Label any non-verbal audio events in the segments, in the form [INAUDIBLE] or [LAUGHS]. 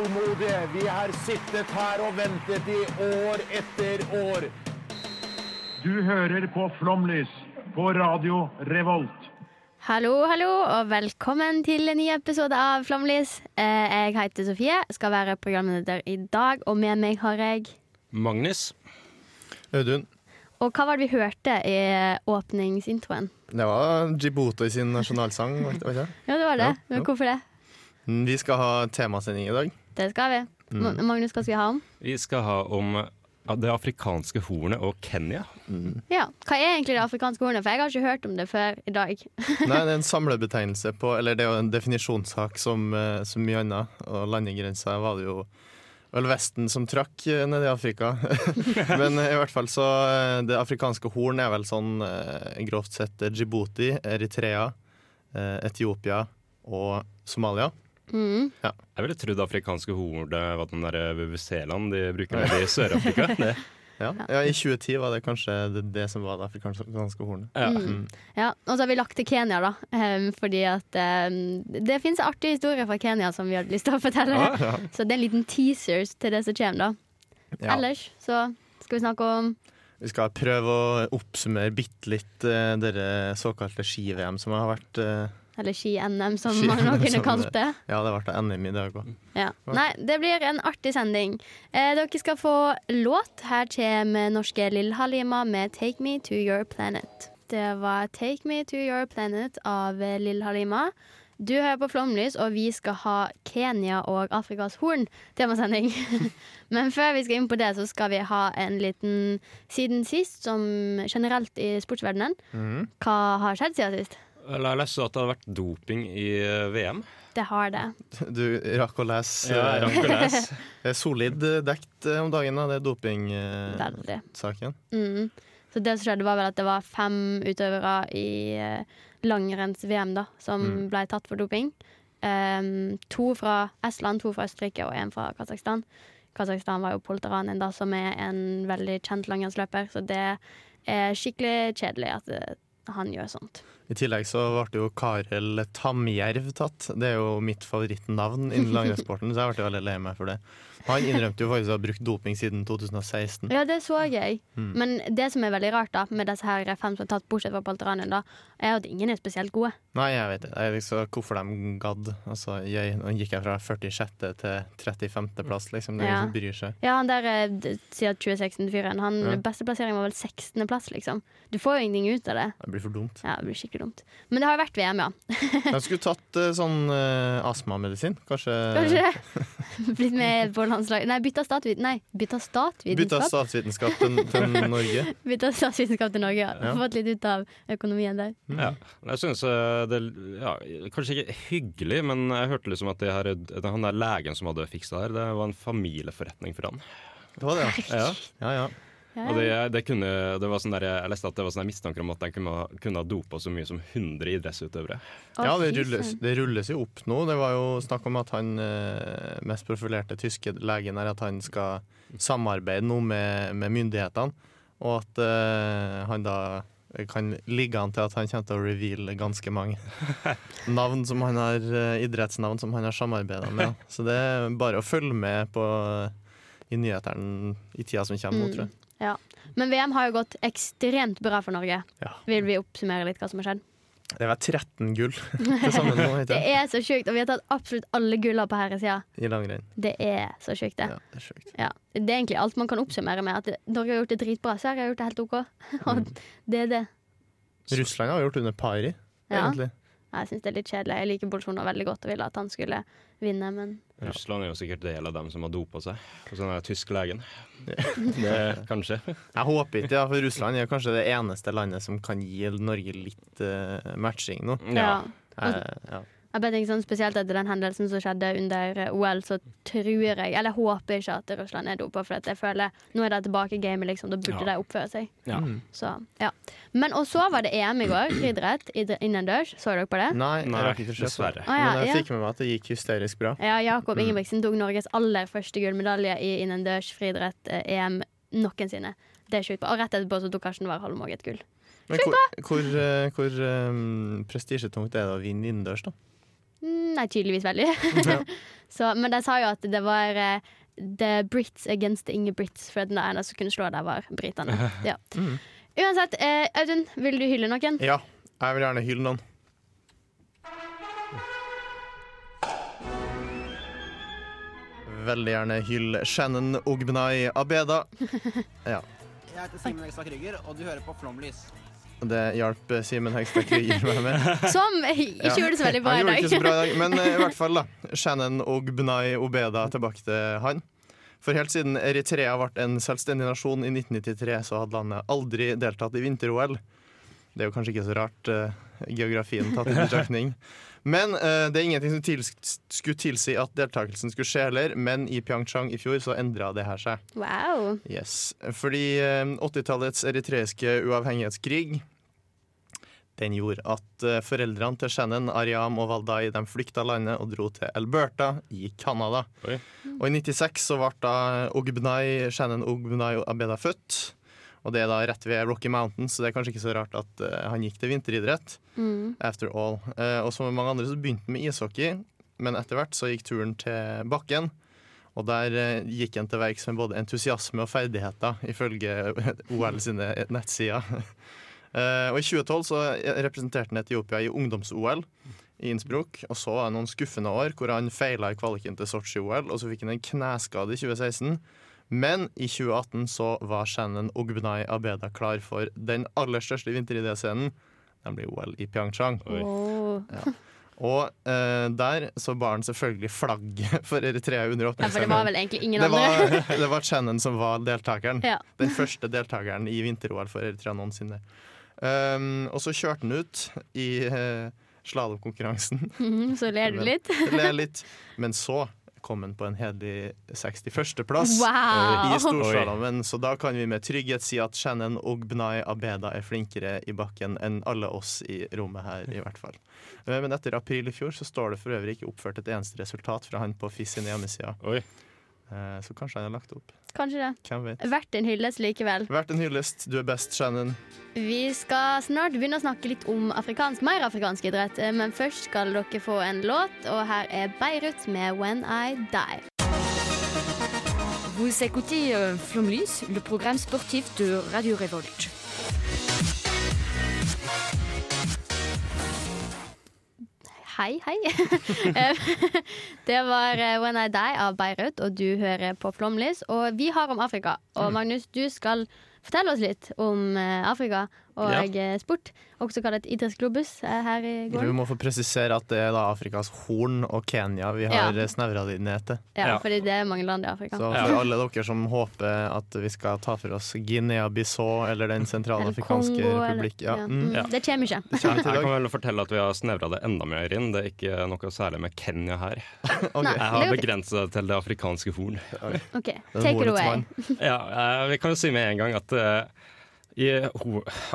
Tålmodige. Vi har sittet her og ventet i år etter år. Du hører på Flomlys på Radio Revolt. Hallo, hallo, og velkommen til en ny episode av Flomlys. Eh, Jeg heter Sofie, skal være programleder i dag, og med meg har jeg Magnus. Audun, Og hva var det vi hørte i åpningsintroen? det var Djibouti sin nasjonalsang. Ja, det var det. Ja, Men hvorfor det? Vi skal ha temasending i dag. Det skal vi. Mm. Magnus, hva skal vi ha om? Vi skal ha om det afrikanske hornet og Kenya. Ja, Hva er egentlig det afrikanske hornet? For jeg har ikke hørt om det før i dag. [LAUGHS] Nei, det er en samlebetegnelse på Eller det er jo en definisjonssak som, eh, som mye annet. Og landegrensa var det jo vel Vesten som trakk eh, nede i Afrika. [LAUGHS] Men eh, i hvert fall så Det afrikanske horn er vel sånn grovt sett Djibouti, Eritrea, Etiopia og Somalia. Mm. Jeg ville trodd afrikanske hornet var den der WWC-land de bruker nede i Sør-Afrika. [LAUGHS] Ja. ja, I 2010 var det kanskje det, det som var det afrikanske hornet. Ja. Mm. Ja, Og så har vi lagt til Kenya, da. Um, fordi at um, det fins artige historier fra Kenya som vi hadde lyst til å fortelle. Ja. Så det er en liten teaser til det som kommer, da. Ja. Ellers så skal vi snakke om Vi skal prøve å oppsummere bitte litt uh, dere såkalte ski-VM som har vært uh, Eller ski-NM, som Ski- man kunne kalt det. Ja, det ble NM i dag òg. Ja. Nei, det blir en artig sending. Eh, dere skal få låt. Her kommer norske Lill Halima med 'Take Me To Your Planet'. Det var 'Take Me To Your Planet' av Lill Halima. Du hører på Flomlys, og vi skal ha Kenya og Afrikas Horn temasending. [LAUGHS] Men før vi skal inn på det, så skal vi ha en liten siden sist, som generelt i sportsverdenen. Mhm. Hva har skjedd siden sist? Eller Jeg leste at det hadde vært doping i eh, VM. Det har det. [LAUGHS] Du rakk å lese Ja, jeg rakk å lese. [LAUGHS] det er solid uh, dekt om dagen, da, det dopingsaken. Mm. Så det som skjedde var vel at det var fem utøvere i eh, langrenns-VM da, som Mm. ble tatt for doping. Um, to fra Estland, to fra Østerrike og én fra Kasakhstan. Kasakhstan var jo Polteranen, da, som er en veldig kjent langrennsløper, så det er skikkelig kjedelig at eh, han gjør sånt. I tillegg så ble jo Karel Tamjerv tatt. Det er jo mitt favorittnavn innen langrennssporten, så jeg ble veldig lei meg for det. Han innrømte jo faktisk å ha brukt doping siden 2016. Ja, det så jeg. Mm. Men det som er veldig rart da, med disse her fem som er tatt bortsett fra Polteranen, da, er at ingen er spesielt gode. Nei, jeg vet ikke hvorfor de gadd. Altså, jeg, nå gikk jeg fra 46. til 35. plass, liksom. Det er ingen som bryr seg. Ja, han der sier d- siden 2016-fyren, han Ja. beste plassering var vel 16. plass, liksom. Du får jo ingenting ut av det. Det blir for dumt. Ja, det blir skikkelig dumt. Men det har jo vært VM, ja. De skulle tatt eh, sånn uh, astmamedisin. Kanskje, Kanskje? [LAUGHS] Blitt med på landslag Nei, bytta statvit... Nei, bytta bytta statvitenskap. statsvitenskap til, til Norge. [LAUGHS] Bytta statsvitenskap til Norge. Ja. Ja. Fått litt ut av økonomien der. Ja. Jeg synes eh, det ja, Kanskje ikke hyggelig, men jeg hørte liksom at det her, han der legen som hadde fiksa det her, det var en familieforretning for han. Det var det, ja, ja. Ja, Og det, det kunne, det var sånn der, jeg leste at det var sånn mistanker om at de kunne, kunne ha dopa så mye som 100 idrettsutøvere. Ja det, rulles, det rulles jo opp nå. Det var jo snakk om at han eh, mest profilerte tyske legen er at han skal samarbeide nå med, med myndighetene, og at uh, han da kan ligge an til at han kommer til å reveale ganske mange [LAUGHS] navn som han har, eh, idrettsnavn som han har samarbeida med. Så det er bare å følge med på i nyhetene i tida som kommer nå, Mm. tror jeg. Ja. Men VM har jo gått ekstremt bra for Norge. Ja. Vil vi oppsummere litt hva som har skjedd? Det var 13 gull [LAUGHS] til [LAUGHS] sammen nå, Det er så sjukt, og vi har tatt absolutt alle gulla på herresida. i langrenn. Det er så sjukt, det. Ja, det er sjukt. Ja, det er egentlig alt man kan oppsummere med. At Norge har gjort det dritbra, Sverige har gjort det helt OK. [LAUGHS] Og det er det. Russland har gjort under pari, Ja. Jeg syns det er litt kjedelig. Jeg liker Bolsjunov veldig godt og ville at han skulle vinne, men Russland er jo sikkert del av dem som har dopa seg. Og sånn [LAUGHS] er tysk legen. Det, kanskje. Jeg håper ikke, ja, for Russland er kanskje det eneste landet som kan gi Norge litt uh, matching nå. ja. Jeg, ja. Jeg bare tenker sånn Spesielt etter den hendelsen som skjedde under eh, OL, så tror jeg Eller håper ikke at Russland er dopa, for at jeg føler nå er de tilbake i gamet, liksom. Da burde Ja. de oppføre seg. Ja. Så, ja. Men og så var det EM i går, friidrett idre- innendørs. Så dere på det? Nei, Nei, dessverre. Ah, ja, Men jeg ja. fikk med meg at det gikk hysterisk bra. Ja, Jakob Mm. Ingebrigtsen tok Norges aller første gullmedalje i innendørs friidrett eh, EM noensinne. Det er sjukt bra. Og rett etterpå så tok Karsten Warholm òg et gull. Men hvor, hvor, eh, hvor um, prestisjetungt er det å vinne innendørs, da? Nei, tydeligvis veldig. Ja. [LAUGHS] så, men de sa jo at det var uh, The Brits against the Ingebrits, for den eneste som kunne slå der, var britene. [LAUGHS] Ja. Mm. Uansett, uh, Audun, vil du hylle noen? Ja, jeg vil gjerne hylle noen. Veldig gjerne hylle Shannon Ogbnai Abeda. [LAUGHS] Ja, Jeg heter Simen Ekstad Krüger, og du hører på Flomlys. Det hjalp eh, Simen Hegstad gi meg med. [LAUGHS] Som ikke gjorde det så veldig bra i dag. bra i dag, men eh, i hvert [LAUGHS] fall da Shannon Ogbnai Obeda tilbake til han. For helt siden Eritrea ble en selvstendig nasjon i 1993, så hadde landet aldri deltatt i vinter-OL. Det er jo kanskje ikke så rart, uh, geografien tatt i betraktning. [LAUGHS] Men uh, det er ingenting som til, skulle tilsi at deltakelsen skulle skje heller, men i Pyeongchang i fjor så endra det her seg. Wow. Yes, fordi uh, 80-tallets eritreiske uavhengighetskrig den gjorde at eh, foreldrene til Shannon, Ariam og Valdai de flykta landet og dro til Alberta i Canada. Oi. Og i 96 så ble da Ogbnai, Shannon Ogbnai Abeda født. Og det er da rett ved Rocky Mountains, så det er kanskje ikke så rart at uh, han gikk til vinteridrett. Mm. After all. Uh, og som mange andre så begynte han med ishockey, men etter hvert så gikk turen til bakken. Og der uh, gikk han til verks med både entusiasme og ferdigheter, ifølge [LAUGHS] OL sine nettsider. [LAUGHS] Og I 2012 så representerte han Etiopia i ungdoms-OL i Innsbruck. Og så var det noen skuffende år hvor han feila i kvaliken til Sotsji-OL, og så fikk han en kneskade i 2016. Men i 2018 så var Shannon Ogbunai Abeda klar for den aller største vinteridésscenen, nemlig OL i Pyeongchang. Og eh, der så bar han selvfølgelig flagget [LAUGHS] for Eritrea under Ja, for det var vel egentlig ingen Det andre. var, [LAUGHS] det var Shannon som var deltakeren. Ja. Den første deltakeren i vinter-OL for Eritrea noensinne. Um, og så kjørte han ut i uh, slalåmkonkurransen. Mm, Så ler du litt. ler litt. Men så kom han på en hederlig 61.-plass. Wow. I storslalåmen, så da kan vi med trygghet si at Shannon Ogbnai Abeda er flinkere i bakken enn alle oss i rommet her, i hvert fall. Eh, Men etter april i fjor så står det for øvrig ikke oppført et eneste resultat fra han på FIS sin hjemmeside. Oi. Eh, Så kanskje han har lagt opp. Kanskje det. Hvem vet. Verdt en hyllest likevel. Verdt en hyllest. Du er best, Shannon. Vi skal snart begynne å snakke litt om afrikansk, mer afrikansk idrett. eh, Men først skal dere få en låt, og her er Beirut med 'When I Die'. Vous écoutez euh, Flomlys, le programme sportif de Radio Révolte. Hei, hei. [LAUGHS] Det var eh, 'When I Die' av Beirut, og du hører på Flomlys. Og vi har om Afrika. Og Magnus, du skal fortelle oss litt om eh, Afrika og Ja. eh, sport. Også kalt idrettsglobus eh, her i går. Du må få presisere at det er da Afrikas Horn og Kenya vi har Ja. ja. snevra det ned etter. Ja, Ja. fordi det er mange land i Afrika. Så for alle dere som håper at vi skal ta for oss Guinea-Bissau eller Den sentralafrikanske republikk ja. Mm. Mm, Ja. Det kommer ikke. Det kommer Jeg kan vel fortelle at vi har snevra det enda mer inn. Det er ikke noe særlig med Kenya her. [LAUGHS] okay. Jeg har begrensa det til det afrikanske horn. OK, take it away. [LAUGHS] Ja, eh, vi kan jo si med en gang at eh, i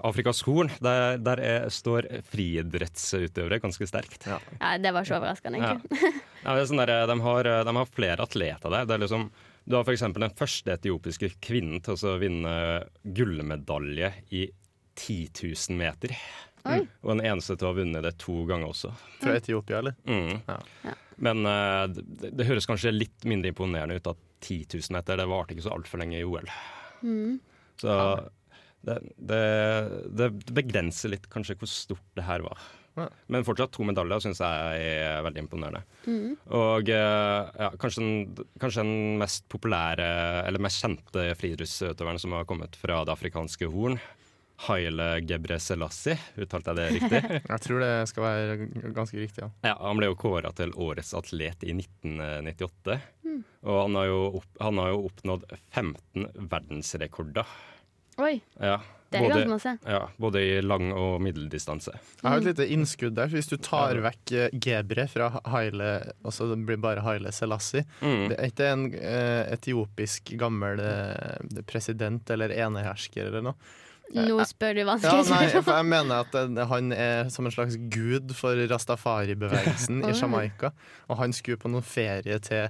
Afrikas Horn der, der er, står friidrettsutøvere ganske sterkt. Ja. Ja, det var så overraskende, Ja. egentlig. [LAUGHS] Ja, det er sånn der, de, har, de har flere atleter der. Det er liksom, du har f.eks. den første etiopiske kvinnen til å vinne gullmedalje i 10 000 meter. Mm. Og den eneste til å ha vunnet det to ganger også. Fra Etiopia, eller? Mm. Ja. Ja. Men uh, det, det høres kanskje litt mindre imponerende ut at 10 000 meter det varte ikke så altfor lenge i OL. Mm. Så det, det, det begrenser litt kanskje hvor stort det her var. Ja. Men fortsatt to medaljer syns jeg er veldig imponerende. Mm. Og eh, ja, kanskje, den, kanskje den mest populære, eller mest kjente friidrettsutøveren som har kommet fra det afrikanske horn. Haile Gebre Selassie, uttalte jeg det riktig? [LAUGHS] Jeg tror det skal være ganske riktig, ja. Ja, Han ble jo kåra til årets atlet i 1998. Og han har, jo opp, han har jo oppnådd 15 verdensrekorder. Oi. Ja, Det er Både- ganske masse. Ja, både i lang- og middeldistanse. Jeg har et lite innskudd der. Hvis du tar vekk eh, Gebre fra Haile, altså det blir bare Haile Selassie Mm. Det er ikke en eh, etiopisk gammel eh, president eller enehersker eller noe. Nå spør du Ja, vanskelig nei, spørsmål. for jeg mener at han er som en slags gud for rastafari-bevegelsen [LAUGHS] i. Jamaica. Og han skulle på noen ferie til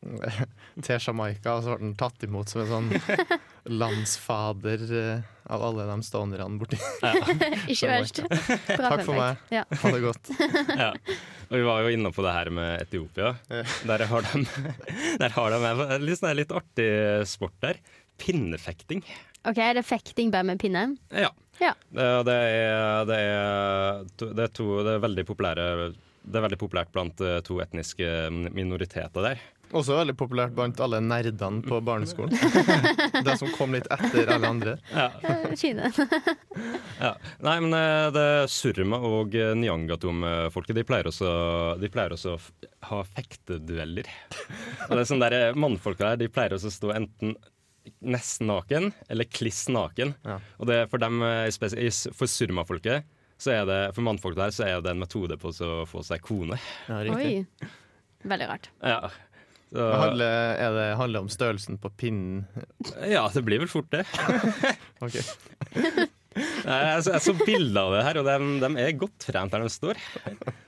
[LAUGHS] til Jamaica, og så ble han tatt imot som en sånn [LAUGHS] landsfader eh, av alle de stonerne borti. [LAUGHS] Ikke verst. Bra Takk for meg. Ja. Ha det godt. Ja. Og vi var jo inne på det her med Etiopia. Der har de, der har de en litt, sånn litt artig sport der. Pinnefekting. OK, er det fekting bare med pinne? Ja. Ja. Det, det, er, det, er, det, er to, det er veldig populære Det er veldig populært blant eh, to etniske minoriteter der. Også veldig populært blant alle nerdene på barneskolen. [LAUGHS] De som kom litt etter alle andre. Ja. Kine. [LAUGHS] Ja. Nei, men eh, det Surma og eh, Nyangatom-folket de pleier også, de pleier også å ha fektedueller. Og det er sånn der, eh, Mannfolka der de pleier også å stå enten nesten naken eller kliss naken. Ja. Og det for dem, eh, for Surma-folket så er det, for mannfolk der så er det en metode på å få seg kone. Ja. Oi. Veldig rart. Ja. Handler, er det handler om størrelsen på pinnen? ja, det blir vel fort det. [LAUGHS] Ok. [LAUGHS] Nei, Jeg så, jeg så bilder av det her, og de, de er godt trent der de står.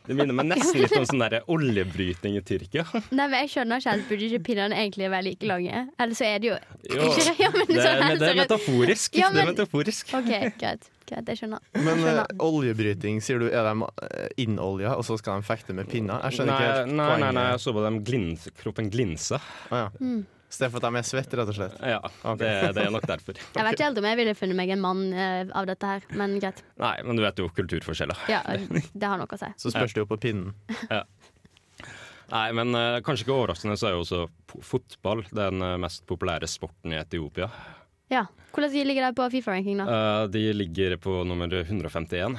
Det minner meg nesten litt om sånn der oljebryting i Tyrkia. Nei, men Jeg skjønner ikke at burde ikke pinnene egentlig være like lange? Eller så er det jo Jo, [LAUGHS] ikke ja, men det, sånn, men det er metaforisk. Ja, Det er metaforisk. OK, greit. greit jeg skjønner. Men skjønner. oljebryting, sier du, er de eh, innolja, og så skal de fekte med pinner? Jeg skjønner Nei, ikke helt nei, nei, poenget. nei, jeg så på dem glins, kroppen glinsa. Ah, ja. Mm. Så det for at de er svette, rett og slett? Ja, okay. det, det er nok derfor. Jeg vet ikke helt om jeg ville funnet meg en mann uh, av dette her, men greit. Nei, men du vet jo kulturforskjeller. Ja, Det har noe å si. Så spørs det jo på pinnen. Nei, men uh, kanskje ikke overraskende så er jo også fotball den eh, mest populære sporten i Etiopia. Ja. Hvordan ligger de på Fifa-ranking, da? Uh, de ligger på nummer 151,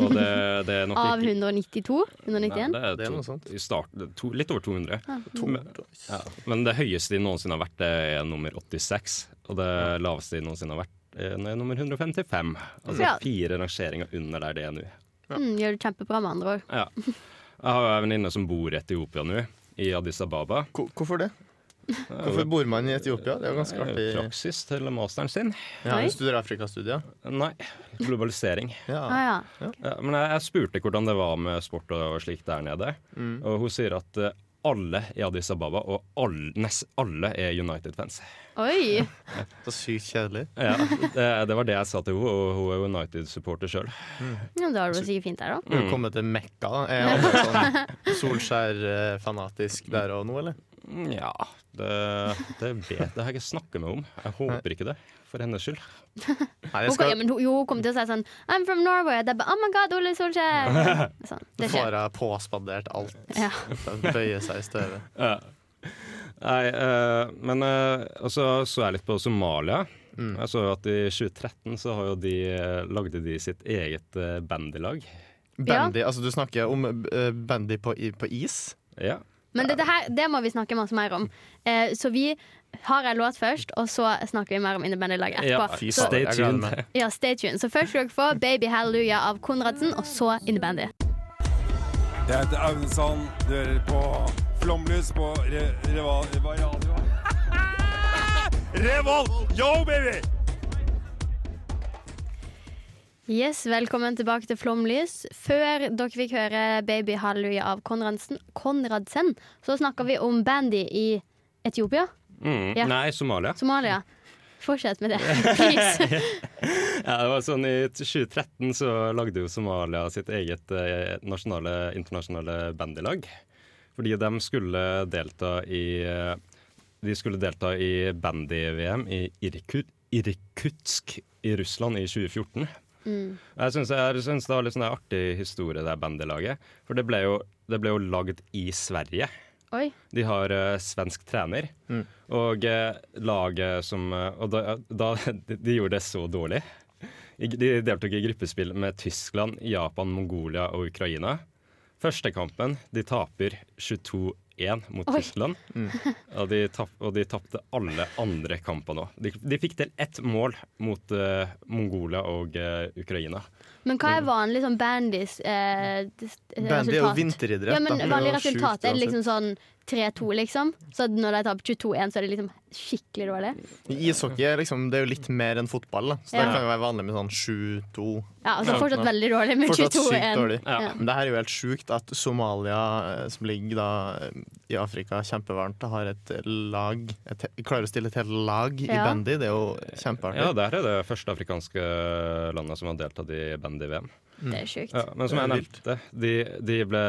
og det, det er nok Av 192? 191? Nei, det er, Det er to, noe sånt. I start, to, litt over 200. Ja. Men, ja. Men det høyeste de noensinne har vært, det er nummer 86. Og det laveste de noensinne har vært, er nummer 155. Altså Ja. fire rangeringer under der det er nå. Mm, gjør det kjempebra, med andre ord. Ja. Jeg har en venninne som bor i Etiopia nå, i Addis Ababa. Hvorfor det? Hvorfor bor man i Etiopia? Det er jo ganske artig. Praksis til masteren sin. Ja, du studerer Afrikastudier? Nei, globalisering. [LAUGHS] Ja. Ah, ja. Ja, men jeg, jeg spurte hvordan det var med sport og, slikt der nede. Mm. Og hun sier at eh, alle i Addis Ababa, og alle, nest alle er United-fans. Oi! [LAUGHS] Så sykt kjedelig. Ja, det, det var det jeg sa til henne, og hun er United-supporter sjøl. Ja, da har du det sikkert fint der, da. Mm. kommet til Mekka. da. Er [LAUGHS] alle sånn Solskjær-fanatisk der og nå, eller? Ja, det, det vet jeg ikke snakke med om. Jeg håper ikke det, for hennes skyld. Nei, skal... Ja, men hun, jo, hun kommer til å si sånn I'm from Norway. Det er bare, oh my god, Ole Solskjær! [LAUGHS] Sånn, det skjer. får jeg påspandert alt. Ja. Bøye seg i støvet. [LAUGHS] Ja. Nei, uh, men uh, så så jeg litt på Somalia. Mm. Jeg så jo at i 2013 så har jo de, eh, lagde de sitt eget uh, bandylag. Bandy, altså du snakker om eh, bandy på, på is? Ja. Men dette her, det må vi snakke masse mer om. Eh, så vi har en låt først, og så snakker vi mer om innebandylaget ja. etterpå. Ja, Så, Stay tuned. ja, stay tuned. Så først skal dere få Baby Hallelujah av Konradsen, og så innebandy. Jeg heter Aune Sand. Du hører på Flomlys på re Reval... Hva radio? Revolt! Yo, baby! Yes, Velkommen tilbake til Flomlys. Før dere fikk høre Baby Hallelujah av Konradsen, Konradsen så snakka vi om bandy i Etiopia. Mm. Ja. Nei, Somalia. Somalia. Fortsett med det. [LAUGHS] Ja, det var sånn I 2013 så lagde jo Somalia sitt eget eh, nasjonale, internasjonale bandylag. Fordi de skulle delta i eh, De skulle delta i bandy-VM i Irkut, Irkutsk i Russland i 2014. Mm. Jeg syns, det var litt sånn artig historie, det bandylaget. For det ble jo, det ble jo lagd i Sverige. Oi. De har uh, svensk trener, Mm. og uh, laget som uh, Og da, da [LAUGHS] de, de gjorde det så dårlig. De deltok i gruppespill med Tyskland, Japan, Mongolia og Ukraina. Første kampen de taper 1 mot Oi. Tyskland. [LAUGHS] Og de, tap, og de tapte alle andre kamper nå. De, de fikk til ett mål mot uh, Mongolia og uh, Ukraina. Men hva er vanlig sånn bandys eh, des- Bandy er jo vinteridrett. Ja, men vanlig resultat er liksom sånn 3-2, liksom. Så når de taper 22-1, så er det liksom skikkelig dårlig. Ishockey liksom, det er jo litt mer enn fotball, da. så det kan jo være vanlig med sånn 7-2. Ja, altså Ja. fortsatt veldig dårlig med 22-1. Ja. Ja. Men det her er jo helt sjukt at Somalia, eh, som ligger da eh, i Afrika kjempevarmt, har et lag et, Klarer å stille et helt lag i Ja. bandy. Det er jo kjempeartig. Ja, der er det første afrikanske landet som har deltatt i bandy-VM. Det er sjukt. Ja, men som Det jeg nevnte, de, de ble,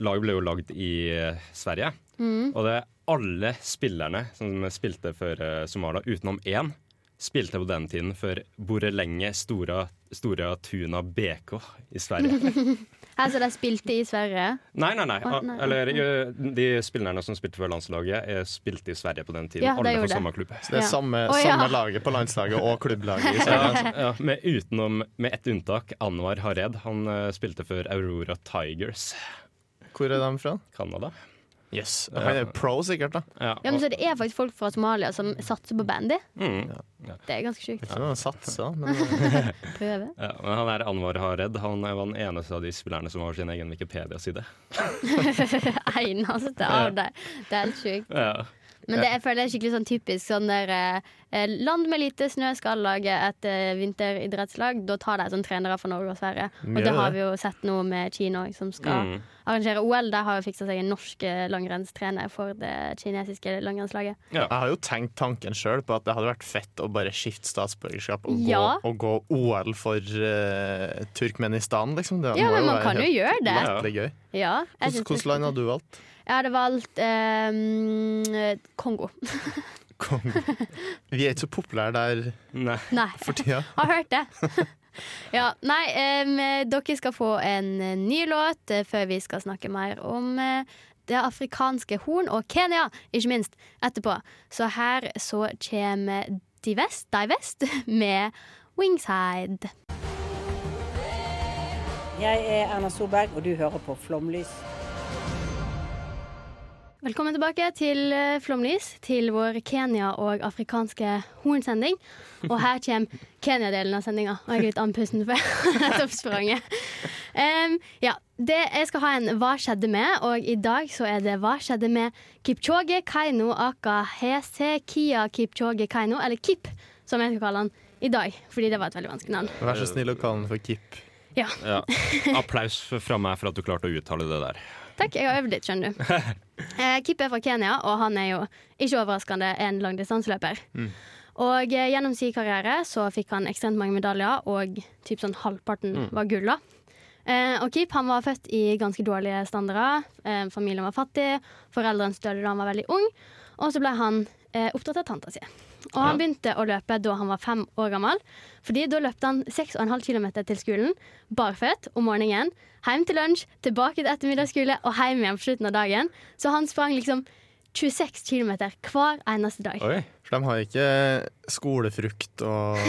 laget ble jo lagd i eh, Sverige. Mm. Og det er alle spillerne som spilte for eh, Somalia, utenom én, spilte på den tiden for Borelenge Stora, Stora Tuna BK i Sverige. [LAUGHS] altså så de spilte i Sverige. Nei, nei, nei. Nei. Eller eh, de spillerne som spilte for landslaget, er spilte i Sverige på den tiden. Ja, alle fra samme klubb. Så det er Ja. samme, ja. samme laget på landslaget og klubblaget i [LAUGHS] Sverige. ja, med, utenom, med ett unntak. Anwar Hared. Han eh, spilte for Aurora Tigers, Hvor er de fra? Canada. Yes. Han er pro, sikkert. da Ja, Ja, men Så det er faktisk folk fra Somalia som satser på bandy? mm, Det er ganske sjukt. Ikke noe satser, satse, men [LAUGHS] eh, Prøve. ja, men han er Anwar Hared. Han var den eneste av de spillerne som har sin egen Wikipedia-side. [LAUGHS] Eneste av deg Det er helt sjukt. Ja. Men det, jeg føler det er skikkelig sånn typisk sånn der eh, Land med lite snø skal lage et eh, vinteridrettslag. Da tar de sånn trenere fra Norge og Sverige. Og det har vi jo sett nå med Kina òg, som skal Mm. Arrangere OL. Der har fiksa seg en norsk eh, langrennstrener for det kinesiske langrennslaget. jeg har jo tenkt tanken sjøl på at det hadde vært fett å bare skifte statsborgerskap og, Ja. gå, og gå OL for uh, Turkmenistan, liksom. Det Ja, men man kan jo gjøre det. gøy. Ja, Hvilket land hadde du valgt? Jeg hadde valgt um, Kongo. Kongo. [LAUGHS] Vi er ikke så populære der. Nei. for tida. Har hørt det. [LAUGHS] ja, nei, um, dere skal få en eh, ny låt eh, før vi skal snakke mer om eh, det afrikanske horn og Kenya, ikke minst, etterpå. Så her så kommer De vest med Wingside. Jeg er Erna Solberg, og du hører på Flomlys. Velkommen tilbake til eh, Flomlys, til vår Kenya- og afrikanske hornsending. Og her kommer Kenya-delen av sendinga. Og jeg er litt andpusten for [LAUGHS] jeg nettopp spranget. Em, ja, det, jeg skal ha en Hva skjedde med? Og i dag så er det Hva skjedde med Kipchoge Kaino aka Hese Kia Kipchoge Kaino, eller Kip, som jeg skal kalle han i dag. Fordi det var et veldig vanskelig navn. Vær så snill å kalle den for Kip. Ja. Applaus fra meg for at du klarte å uttale det der. Takk, jeg har øvd litt, skjønner du. [LAUGHS] Eh, Kip er fra Kenya, og han er jo ikke overraskende en langdistanseløper. Og eh, gjennom sin karriere så fikk han ekstremt mange medaljer, og typ sånn halvparten var gull. da. Eh, og Kip han var født i ganske dårlige standarder. Eh, familien var fattig, foreldrene døde da han var veldig ung. Og så ble han eh, oppdratt av tanta si. Og han begynte å løpe da han var fem år gammel. Fordi da løpte han 6,5 km til skolen, barføtt om morgenen. Hjem til lunsj, tilbake til ettermiddagsskole og hjem igjen på slutten av dagen. Så han sprang liksom 26 km hver eneste dag. Oi. For de har ikke skolefrukt og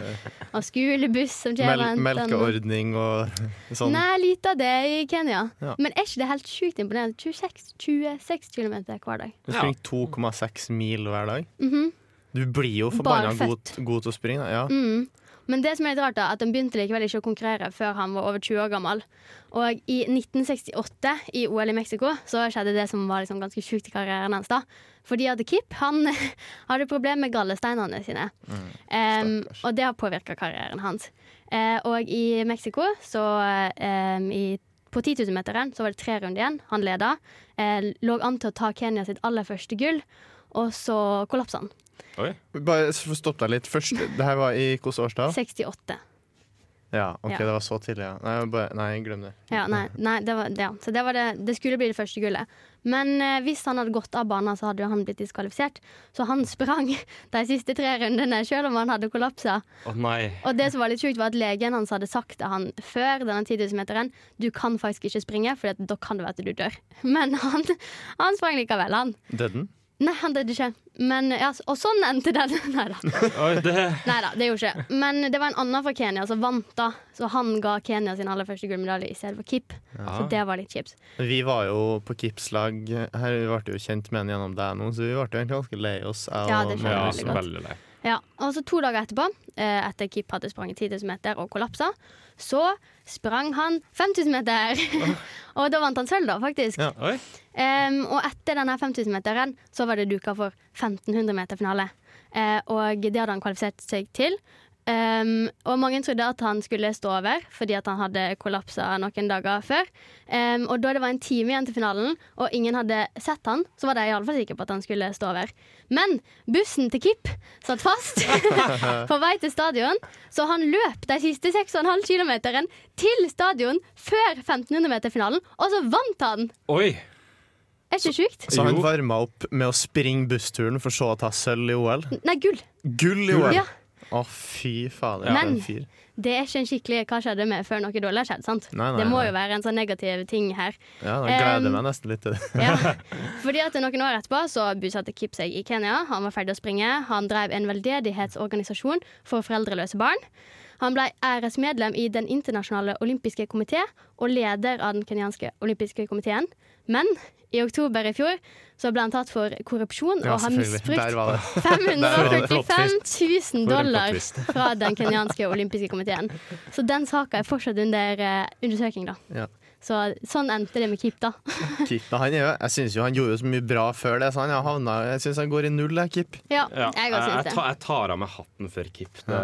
[LAUGHS] Og skolebuss som kommer Mel melkeordning og sånn. Nei, lite av det i Kenya. Ja. Men er ikke det helt sjukt imponerende? 26, 26 km hver dag. Du springer 2,6 mil hver dag. Mhm. Du blir jo forbanna god, god til å springe. Ja. Mm. Men det som er litt rart da, at han begynte likevel ikke å konkurrere før han var over 20 år gammel. Og i 1968, i OL i Mexico, så skjedde det som var liksom ganske sjukt i karrieren hans. da. Fordi at Kip han [LAUGHS] hadde problemer med gallesteinene sine. Mm. um, og det har påvirka karrieren hans. Uh, og i Mexico, så um, i, på 10 000-meteren, så var det tre runder igjen. Han leda. Uh, lå an til å ta Kenya sitt aller første gull, og så kollapsa han. Oi. Bare stopp deg litt. Først, det her var i hvilket årstall? 68. Ja, ok, Ja. det var så tidlig, ja. Nei, bare, nei glem det. Ja, nei, nei det, var, ja. Så det, var det, det skulle bli det første gullet. Men eh, hvis han hadde gått av banen, så hadde jo han blitt diskvalifisert. Så han [LAUGHS] sprang de siste tre rundene, selv om han hadde kollapsa. Oh, nei. Og det som var litt sjukt, var at legen hans hadde sagt til han før denne 10 000-meteren du kan faktisk ikke springe, for da kan det være at du dør. [LAUGHS] Men han, han sprang likevel, han. Døde den? Nei, han døde ikke. Men, ja, og sånn endte den. [LAUGHS] Nei da. Det gjorde ikke. Men det var en annen fra Kenya som vant, da. Så han ga Kenya sin aller første gullmedalje i stedet for Kip. Så det var litt kjipt. Vi var jo på Kips-lag her. Vi ble jo kjent med han gjennom deg nå, så vi ble jo egentlig ganske lei oss. jeg Ja, det skjønner Ja, jeg veldig godt. veldig lei. Ja, og så To dager etterpå, eh, etter Kip hadde sprunget 10 000 meter og kollapsa, så sprang han 5000 meter. [LAUGHS] og da vant han sølv, da, faktisk. Ja. Oi. Em, og etter denne 5000-meteren så var det duka for 1500 meter finale. Eh, og det hadde han kvalifisert seg til. Um, og mange trodde at han skulle stå over fordi at han hadde kollapsa noen dager før. Um, og da det var en time igjen til finalen, og ingen hadde sett han, så var de iallfall sikre på at han skulle stå over. Men bussen til Kip satt fast [LAUGHS] på vei til stadion, så han løp de siste 6,5 km til stadion før 1500-meterfinalen, og så vant han! Oi! Er ikke sjukt? Så han varma opp med å springe bussturen for så å ta sølv i OL. Nei, gull. Gull i OL! Ja. Å, fy fader. Ja. Men- fyr. Det er ikke en skikkelig hva skjedde med før noe dårlig har skjedd. sant? Nei, nei, det må nei. jo være en sånn negativ ting her. Ja, da gleder jeg Um, meg nesten litt til det. Ja. [LAUGHS] Fordi at Noen år etterpå så bosatte Kip seg i Kenya. Han var ferdig å springe. Han drev en veldedighetsorganisasjon for foreldreløse barn. Han ble æresmedlem i Den internasjonale olympiske komité og leder av den kenyanske olympiske komiteen. Men i oktober i fjor så ble han tatt for korrupsjon Ja, og har misbrukt Der var det. [LAUGHS] 545 000 dollar [LAUGHS] fra den kenyanske olympiske komiteen. Så den saka er fortsatt under eh, undersøking, da. Ja. Så sånn endte det med Kip, da. [LAUGHS] Kip, da, han jeg syns jo han gjorde jo så mye bra før det, så han har havna Jeg syns han går i null, jeg, Kip. Ja, jeg jeg, det. jeg tar av meg hatten for Kip. Det,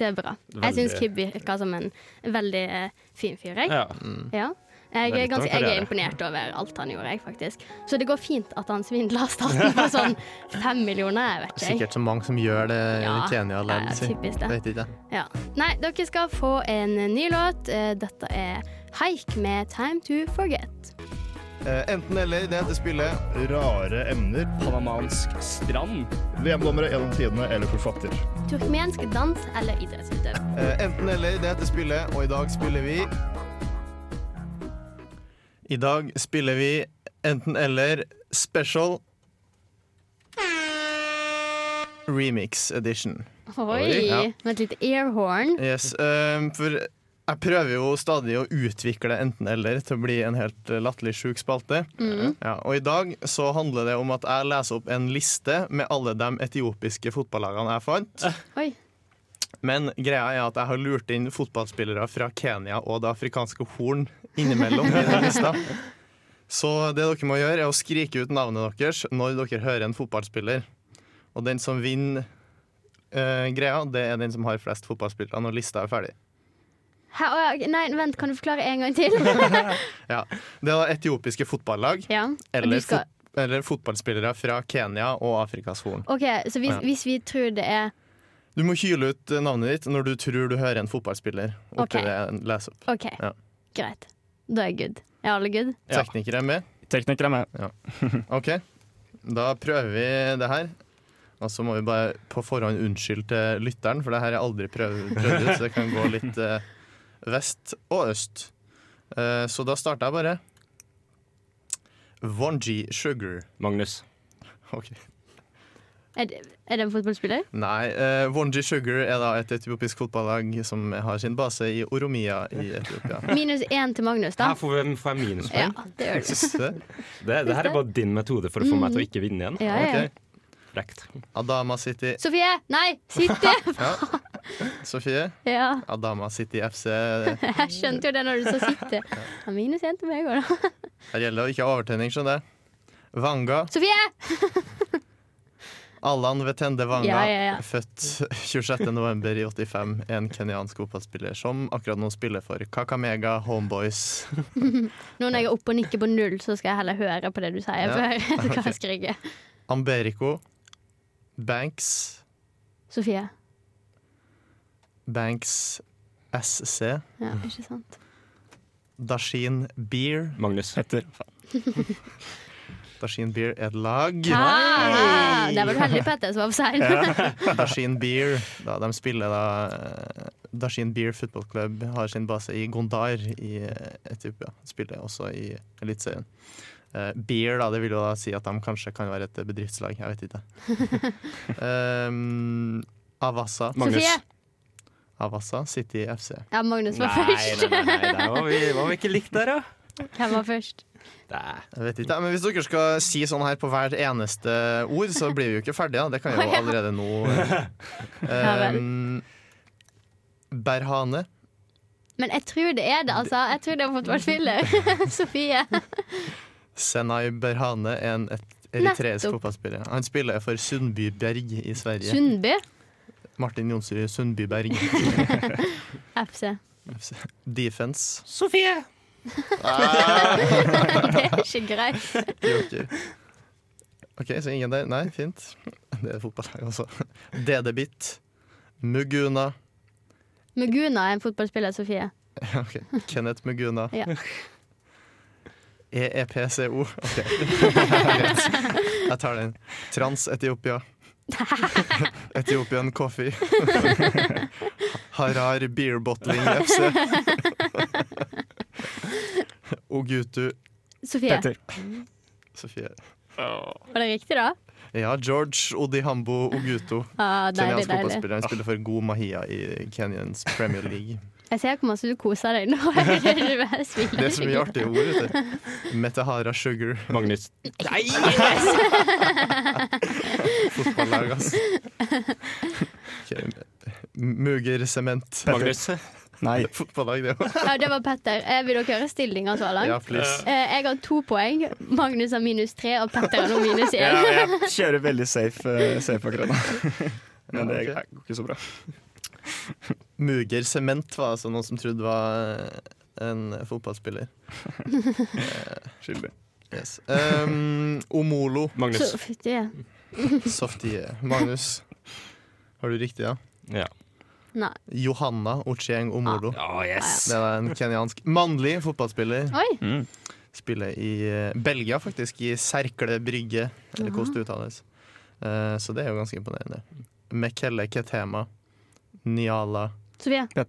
Det er bra. Jeg Veldig- syns Kib virka som en veldig eh, fin fyr, jeg. ja. Ja. Jeg er ganske, jeg er imponert over alt han gjorde, jeg, faktisk. Så det går fint at han svindla staten på sånn fem millioner, jeg vet ikke. jeg. Sikkert så mange som gjør det i Kenya Kenya ja, typisk det. Vet ikke. Ja. Nei, dere skal få en ny låt. Eh, Dette er Haik med 'Time to Forget'. Eh, enten eller, det heter spillet Rare emner. Panamansk strand. VM-dommere gjennom tidene eller forfatter. Turkmensk dans eller idrettsutøver. Eh, enten eller, det heter spillet, og i dag spiller vi I dag spiller vi enten eller special remix edition. Oi! Ja. Med et lite airhorn. Yes, um, for jeg prøver jo stadig å utvikle enten-eller til å bli en helt eh, latterlig sjuk spalte. Mm. Ja, og i dag så handler det om at jeg leser opp en liste med alle de etiopiske fotballagene jeg fant. Oi. Men greia er at jeg har lurt inn fotballspillere fra Kenya og Det afrikanske horn innimellom i den lista. [LAUGHS] Så det dere må gjøre, er å skrike ut navnet deres når dere hører en fotballspiller. Og den som vinner uh, greia, det er den som har flest fotballspillere når lista er ferdig. Hæ, å, nei, vent, kan du forklare en gang til? [LAUGHS] Ja. Det er da etiopiske fotballag ja. eller, skal, fot eller fotballspillere fra Kenya og Afrikas Horn. OK, så hvis, Ja. hvis vi tror det er Du må hyle ut eh, navnet ditt når du tror du hører en fotballspiller. Oppi Ok. det leser opp. OK, Ja. greit. Da er jeg good. Er alle good? Ja. Teknikere er med. Teknikere er med. [LAUGHS] OK, da prøver vi det her. Og så må vi bare på forhånd unnskylde til lytteren, for det her er aldri prøvd, ut, så det kan gå litt eh, vest og øst. Eh, så da starter jeg bare. Vonji Sugar. Magnus. Ok. Er det, er det en fotballspiller? Nei, eh, Wonji Sugar er da et etiopisk fotballag som har sin base i Oromia i Etiopia. [LAUGHS] Minus én til Magnus, da. Her får, vi, får jeg Ja, minuspoeng. det gjør du. Det? Det, det her er bare din metode for å få meg til å ikke vinne igjen. Ja, ja. Okay. Frekt. Adama City. Sofie! Nei, City! [LAUGHS] Sofie. ja, Adama City FC. [LAUGHS] jeg skjønte jo det når du sa City. Ja, minus én til meg òg, da. Her gjelder det å ikke ha overtenning, skjønner jeg. Vanga. Sofie! Allan Vetende Wanga, Ja, ja, ja. født 26.11. i 85, en kenyansk fotballspiller som akkurat nå spiller for Kakamega Homeboys. [LAUGHS] Nå når jeg er oppe og nikker på null, så skal jeg heller høre på det du sier Ja, før. Jeg [LAUGHS] skrike. Amberico. Banks. Sofie. Banks SC. Ja, ikke sant. Dashin Beer. Magnus. Heter [LAUGHS] Dashin Beer er et lag. Ah, der var du heldig, Petter, som var på sein. [LAUGHS] Dashin Beer. Da, de spiller da eh, Dashin Beer Football Club har sin base i Gondar i eh, Etiopia. Spiller også i Eliteserien. Uh, beer, da, det vil jo da si at de kanskje kan være et bedriftslag. Jeg vet ikke. um, [LAUGHS] Avassa. Magnus. Sofie. Avassa City FC. Ja, Magnus var først. Nei, nei, nei, der var vi, var vi ikke likt der, da. Hvem var først? Jeg vet ikke, men Hvis dere skal si sånn her på hvert eneste ord, så blir vi jo ikke ferdige. Da. Det kan jeg jo allerede nå. [LAUGHS] Um, Berhane. Men jeg tror det er det, altså. Jeg tror det har fått er filler. [LAUGHS] Sofie. Senai Berhane er en eritreisk fotballspiller. Han spiller for Sundby Berg i Sverige. Sundby Martin Jonsrud Sundby Berg. [LAUGHS] FC. Defense. Sofie! [LAUGHS] Det er ikke greit. Joker. OK, så ingen der. Nei, fint. Det er fotballag også. DD-bit. Muguna. Muguna er en fotballspiller, Sofie. Ja, ok. Kenneth Muguna. Ja. EEPCO. OK. [LAUGHS] Jeg tar den. Trans-Etiopia. [LAUGHS] Etiopian Coffee. Harar Beer Bottling FC. Ogutu. Sofie. Sofie. Var det riktig, da? Ja, George Odihambo Oguto. Ah, deilig, Kenyansk fotballspiller. Han spiller for God Mahia i Kenyans Premier League. Jeg ser hvor masse du koser deg nå. [LAUGHS] Det er så mye artige ord. vet du. Metahara Sugar. Magnus. Nei! [LAUGHS] Fotballag, ass. Okay. Muger Sement. Magnus. Nei. [LAUGHS] Fotballag, det òg. Ja, det var Petter. Eh, vil dere høre stillinga så langt? Ja, please. Eh, jeg har to poeng. Magnus har minus tre, og Petter har nå minus én. Ja, jeg [LAUGHS] kjører veldig safe, eh, safe akkurat nå. [LAUGHS] Men det går ikke så bra. Muger Sement var altså noen som trodde var en fotballspiller. Skyldig. Yes. Um, Omolo. Magnus. Softie. Magnus. Har du riktig, ja? Ja. Nei. Johanna Ocheng Omolo. Ah, yes. Det er en kenyansk mannlig fotballspiller. Oi. Spiller i eh, Belgia, faktisk, i Serkle Brygge, eller hvordan det uttales. Uh, så det er jo ganske imponerende. Mekelle Ketema. Niala Sofie.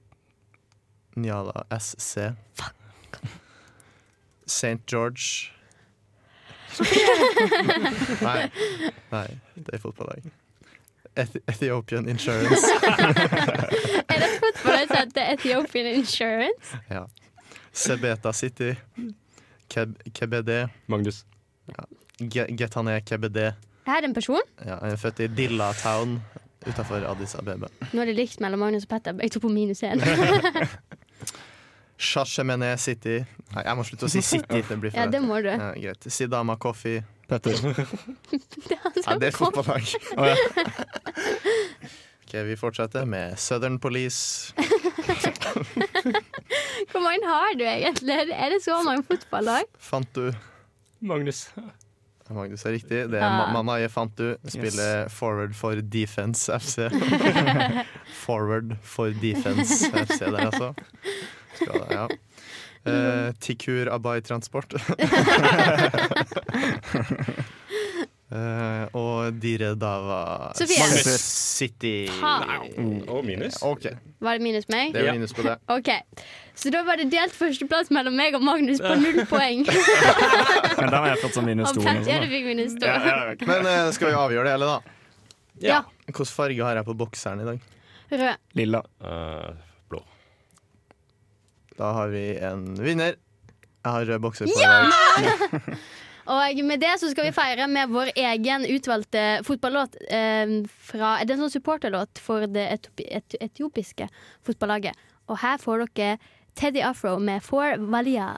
Niala SC. St. George. [LAUGHS] nei, nei, det er fotballag. Eth Ethiopian Insurance. [LAUGHS] Er det fotballag som heter Ethiopian Insurance? ja. Sebeta City. Keb KBD. Magnus. Ja. Getané Getane KBD. Er det en person? Ja, han er født i Dilla Town utafor Addis Abebe. Nå er det likt mellom Magnus og Petter. Jeg tok på minus én. Shashemene [LAUGHS] City. Nei, jeg må slutte å si [LAUGHS] City. Det blir for Ja, det må du. Ja, greit. Sidama Coffee. Petter. [LAUGHS] Er Ja, det er fotballag. Oh, ja. Ok, Vi fortsetter med Southern Police. [LAUGHS] Hvor mange har du egentlig? Er det så mange fotballag? Fant du Magnus. Magnus er riktig. Det er Ah. Manaye Fantu. Spiller forward for Defense FC. [LAUGHS] forward for Defense FC der, altså. Skal det, ja. Eh, Tikur Abai Transport. [LAUGHS] Eh, og Dire Dava Sofie. Magnus City. Faen. Og minus. OK, Var det minus meg? det er minus på det. [LAUGHS] OK. Så da var det delt førsteplass mellom meg og Magnus på null [LAUGHS] poeng. Men da har jeg fått sånn minus Og to. Fikk minus. Ja, ja, ok. Men eh, skal vi avgjøre det, eller da? Ja. Hvilken farge har jeg på bokseren i dag? Rød. Lilla. Eh. Da har vi en vinner. Jeg har rød bokser på ja! dag. [LAUGHS] Og med det så skal vi feire med vår egen utvalgte fotballåt. Eh, fra, det er en sånn supporterlåt for det etiopi, et, etiopiske fotballaget. Og her får dere Teddy Afro med For Valia.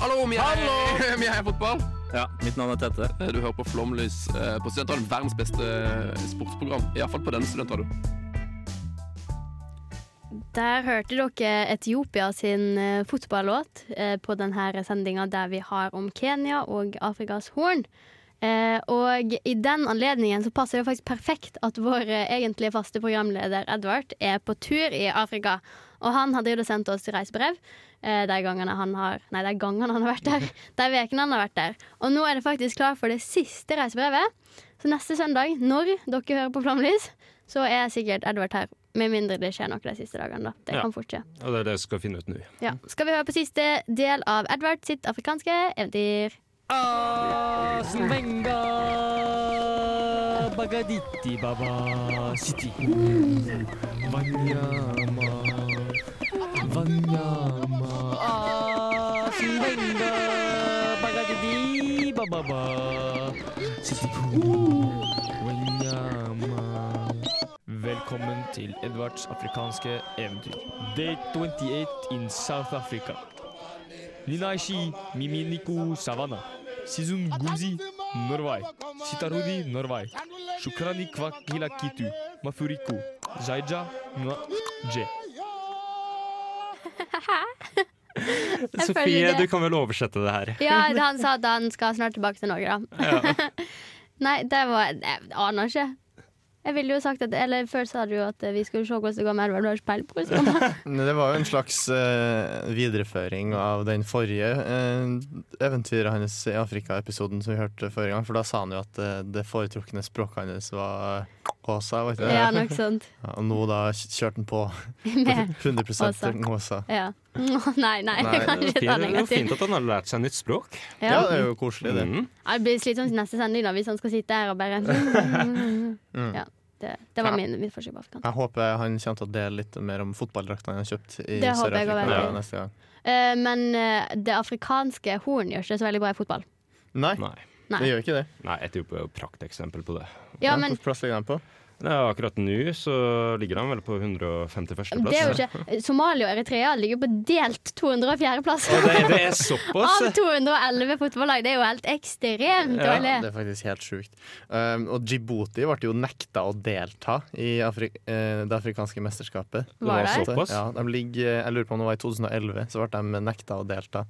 Hallo, vi er, [LAUGHS] er fotball. Ja, mitt navn er Tete. Du hører på Flomlys eh, på Studentradioen. Verdens beste sportsprogram. Iallfall på denne studentradioen. Der hørte dere Etiopia sin eh, fotballåt eh, på denne sendinga der vi har om Kenya og Afrikas Horn. Eh, og i den anledningen så passer det faktisk perfekt at vår egentlig faste programleder Edvard er på tur i Afrika. Og han hadde jo sendt oss reisebrev de gangene han har Nei, de gangene han har vært der. [LAUGHS] De ukene han har vært der. Og nå er det faktisk klar for det siste reisebrevet. Så neste søndag, når dere hører på Flomlys, så er sikkert Edvard her Med mindre det skjer noe de siste dagene, da. Det Ja. kan fort skje. Og det er det vi skal finne ut nå. Ja. Skal vi høre på siste del av Edward sitt afrikanske eventyr? Svenga Bagaditi Baba City Vanyama Vanyama Svenga Bagaditi Baba City Vanyama Velkommen til Edvards afrikanske eventyr. Day 28 in South Africa. Linaishi Miminiku Savannah. Sizun Guzi Norway. Sitarudi Norway. Shukrani Kwakila Kitu. Mafuriku. Zaija Nwa Je. [LAUGHS] Sofie, du kan vel oversette det her? Ja, [LAUGHS] han sa at han skal snart tilbake til Norge, da. [LAUGHS] Nei, det var Jeg aner ikke. Jeg ville jo sagt at Eller før sa du jo at vi skulle se hvordan det går med Edvard. Du har ikke peiling på hvordan det går. Det var jo en slags uh, videreføring av den forrige uh, eventyret hans i Afrika-episoden som vi hørte forrige gang. For da sa han jo at uh, det foretrukne språket hans var Åsa, var ikke det? Ja, nok sant. Ja, og nå da kjørte han på [LAUGHS] Med 100 Åsa. Xhosa. Ja. [LAUGHS] Nei, nei, nei, kan ikke ta Det er jo fint at han har lært seg nytt språk. Ja. Ja, det er jo koselig, det. Mm. Ja, Det blir slitsomt i neste sending da, hvis han skal sitte her og bare [LAUGHS] Mm. Ja, det, det var min, mitt forsøk på afrikansk. Jeg håper han kommer til å dele litt mer om fotballdraktene han har kjøpt i Sør-Afrika neste gang. Uh, men uh, det afrikanske horn gjør ikke så veldig bra i fotball. Nei, Nei. Nei. det gjør ikke det. Nei, Etiopia er jo prakteksempel på det. Ja, men Hvilken plass ligger han på? Ja, akkurat nå så ligger de vel på 151. plass. det er jo ikke Somalia og Eritrea ligger på delt 204. plass. Ja, det, det er såpass? Av 211 fotballag. Det er jo helt ekstremt Ja, dårlig. det er faktisk helt sjukt. Um, og Djibouti ble jo nekta å delta i Afri eh, det afrikanske mesterskapet. Var det? såpass? Ja, de ligger, jeg lurer på om det var i 2011, så ble de nekta å delta.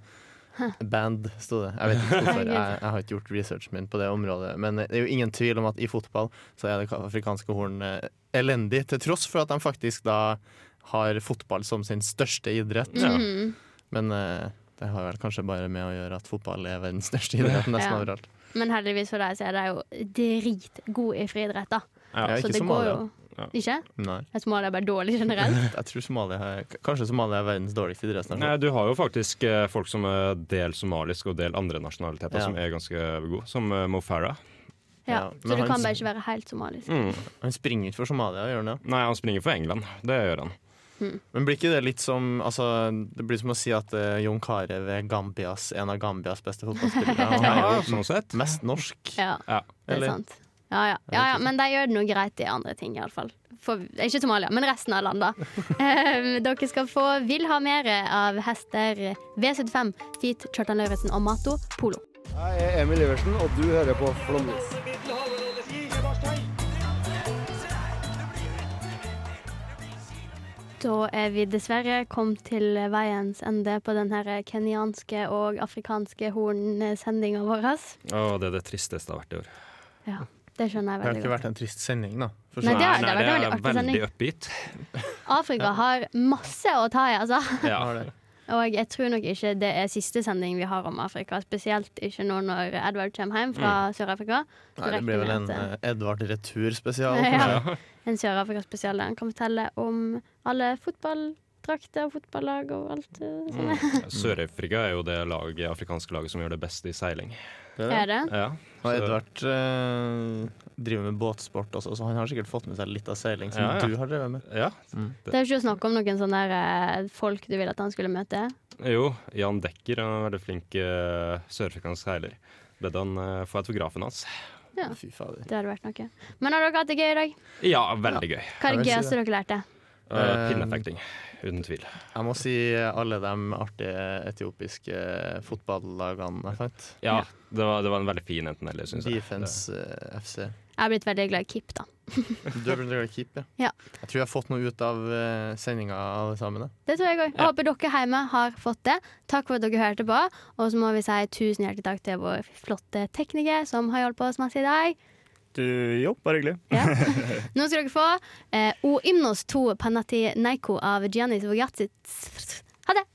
[LAUGHS] Band, sto det. Jeg vet ikke Jeg, jeg har ikke gjort researchen min på det området. Men det er jo ingen tvil om at i fotball så er det afrikanske horn eh, elendig, til tross for at de faktisk da har fotball som sin største idrett. Mhm. Men eh, det har vel kanskje bare med å gjøre at fotball er verdens største idrett nesten Ja. overalt. Men heldigvis for deg så er de jo dritgod i friidrett, da. Ja. Ja, Så ikke det går jo Ja. Ikke? Nei. Er Somalia bare dårlig generelt? [LAUGHS] Jeg tror Somalia er, Kanskje Somalia er verdens dårligste idrettsnasjon. Nei, du har jo faktisk eh, folk som er del somalisk og del andre nasjonaliteter Ja. som er ganske gode, som eh, Mo Farah. Ja. Ja, Så du han- kan bare ikke være helt somalisk. Mm. Han springer ikke for Somalia, gjør han det? Nei, han springer for England. Det gjør han. Men blir ikke det litt som altså, Det blir som å si at uh, Jon Carew er Gambias, en av Gambias beste fotballspillere. Han er jo sånn sett. mest norsk. Ja, Ja. det er Eller? Ja, ja. ja, ja. Men de gjør det noe greit i andre ting, iallfall. Ikke Somalia, men resten av landet. [LAUGHS] Eh, dere skal få Vil ha mer av hester V75, Feet, Kjartan Lauritzen og Mato Polo. Jeg er Emil Iversen, og du hører på Flåmlys. Da er vi dessverre kommet til veiens ende på den her kenyanske og afrikanske hornsendinga vår. Å, det er det tristeste det har vært i år. Ja, det skjønner jeg veldig godt. Det har ikke godt. vært en trist sending, da. For Nei, det har- Nei, vært en det veldig er oppgitt. Afrika har masse å ta i, altså. [LAUGHS] Ja. har det. Og jeg tror nok ikke det er siste sending vi har om Afrika. Spesielt ikke nå når Edward kommer hjem fra Sør-Afrika. Nei, det blir vel en eh, Edvard Retur-spesial. [LAUGHS] Ja. En Sør-Afrika-spesial der han kan fortelle om alle fotballdrakter og fotballag og alt eh. Mm. [LAUGHS] Sør-Afrika er jo det laget, afrikanske laget som gjør det beste i seiling. Det er det. Ja. Og Edvard eh, driver med båtsport også, så han har sikkert fått med seg litt av seiling, som Ja, ja. du har drevet med. ja. Det er ikke å snakke om noen sånne der, eh, folk du vil at han skulle møte. Jo, Jan Dekker er en veldig flink eh, sørafrikansk seiler. Bedde han eh, få autografen hans. Ja, Fy fader. det hadde vært noe. Men har dere hatt det gøy i dag? Ja, veldig gøy. Hva er det gøyeste dere lærte? Uh, Eh, Pinnefekting, uten tvil. Jeg må si alle de artige etiopiske fotballagene jeg fant. Ja, det var, det var en veldig fin enten-eller, syns jeg. Defense eh, FC. Jeg har blitt veldig glad i Kip, da. Du har blitt glad i Kip, ja. Ja. Jeg tror jeg har fått noe ut av uh, sendinga, alle sammen. da. Det tror jeg òg. Ja. håper dere hjemme har fått det. Takk for at dere hørte på. Og så må vi si tusen hjertelig takk til vår flotte tekniker som har hjulpet oss masse i dag. Du, jo, bare hyggelig. Ja. [LAUGHS] Nå skal dere få eh, O Ymnos 2 Panati Neiko av Giannis Vogatsits. Ha det!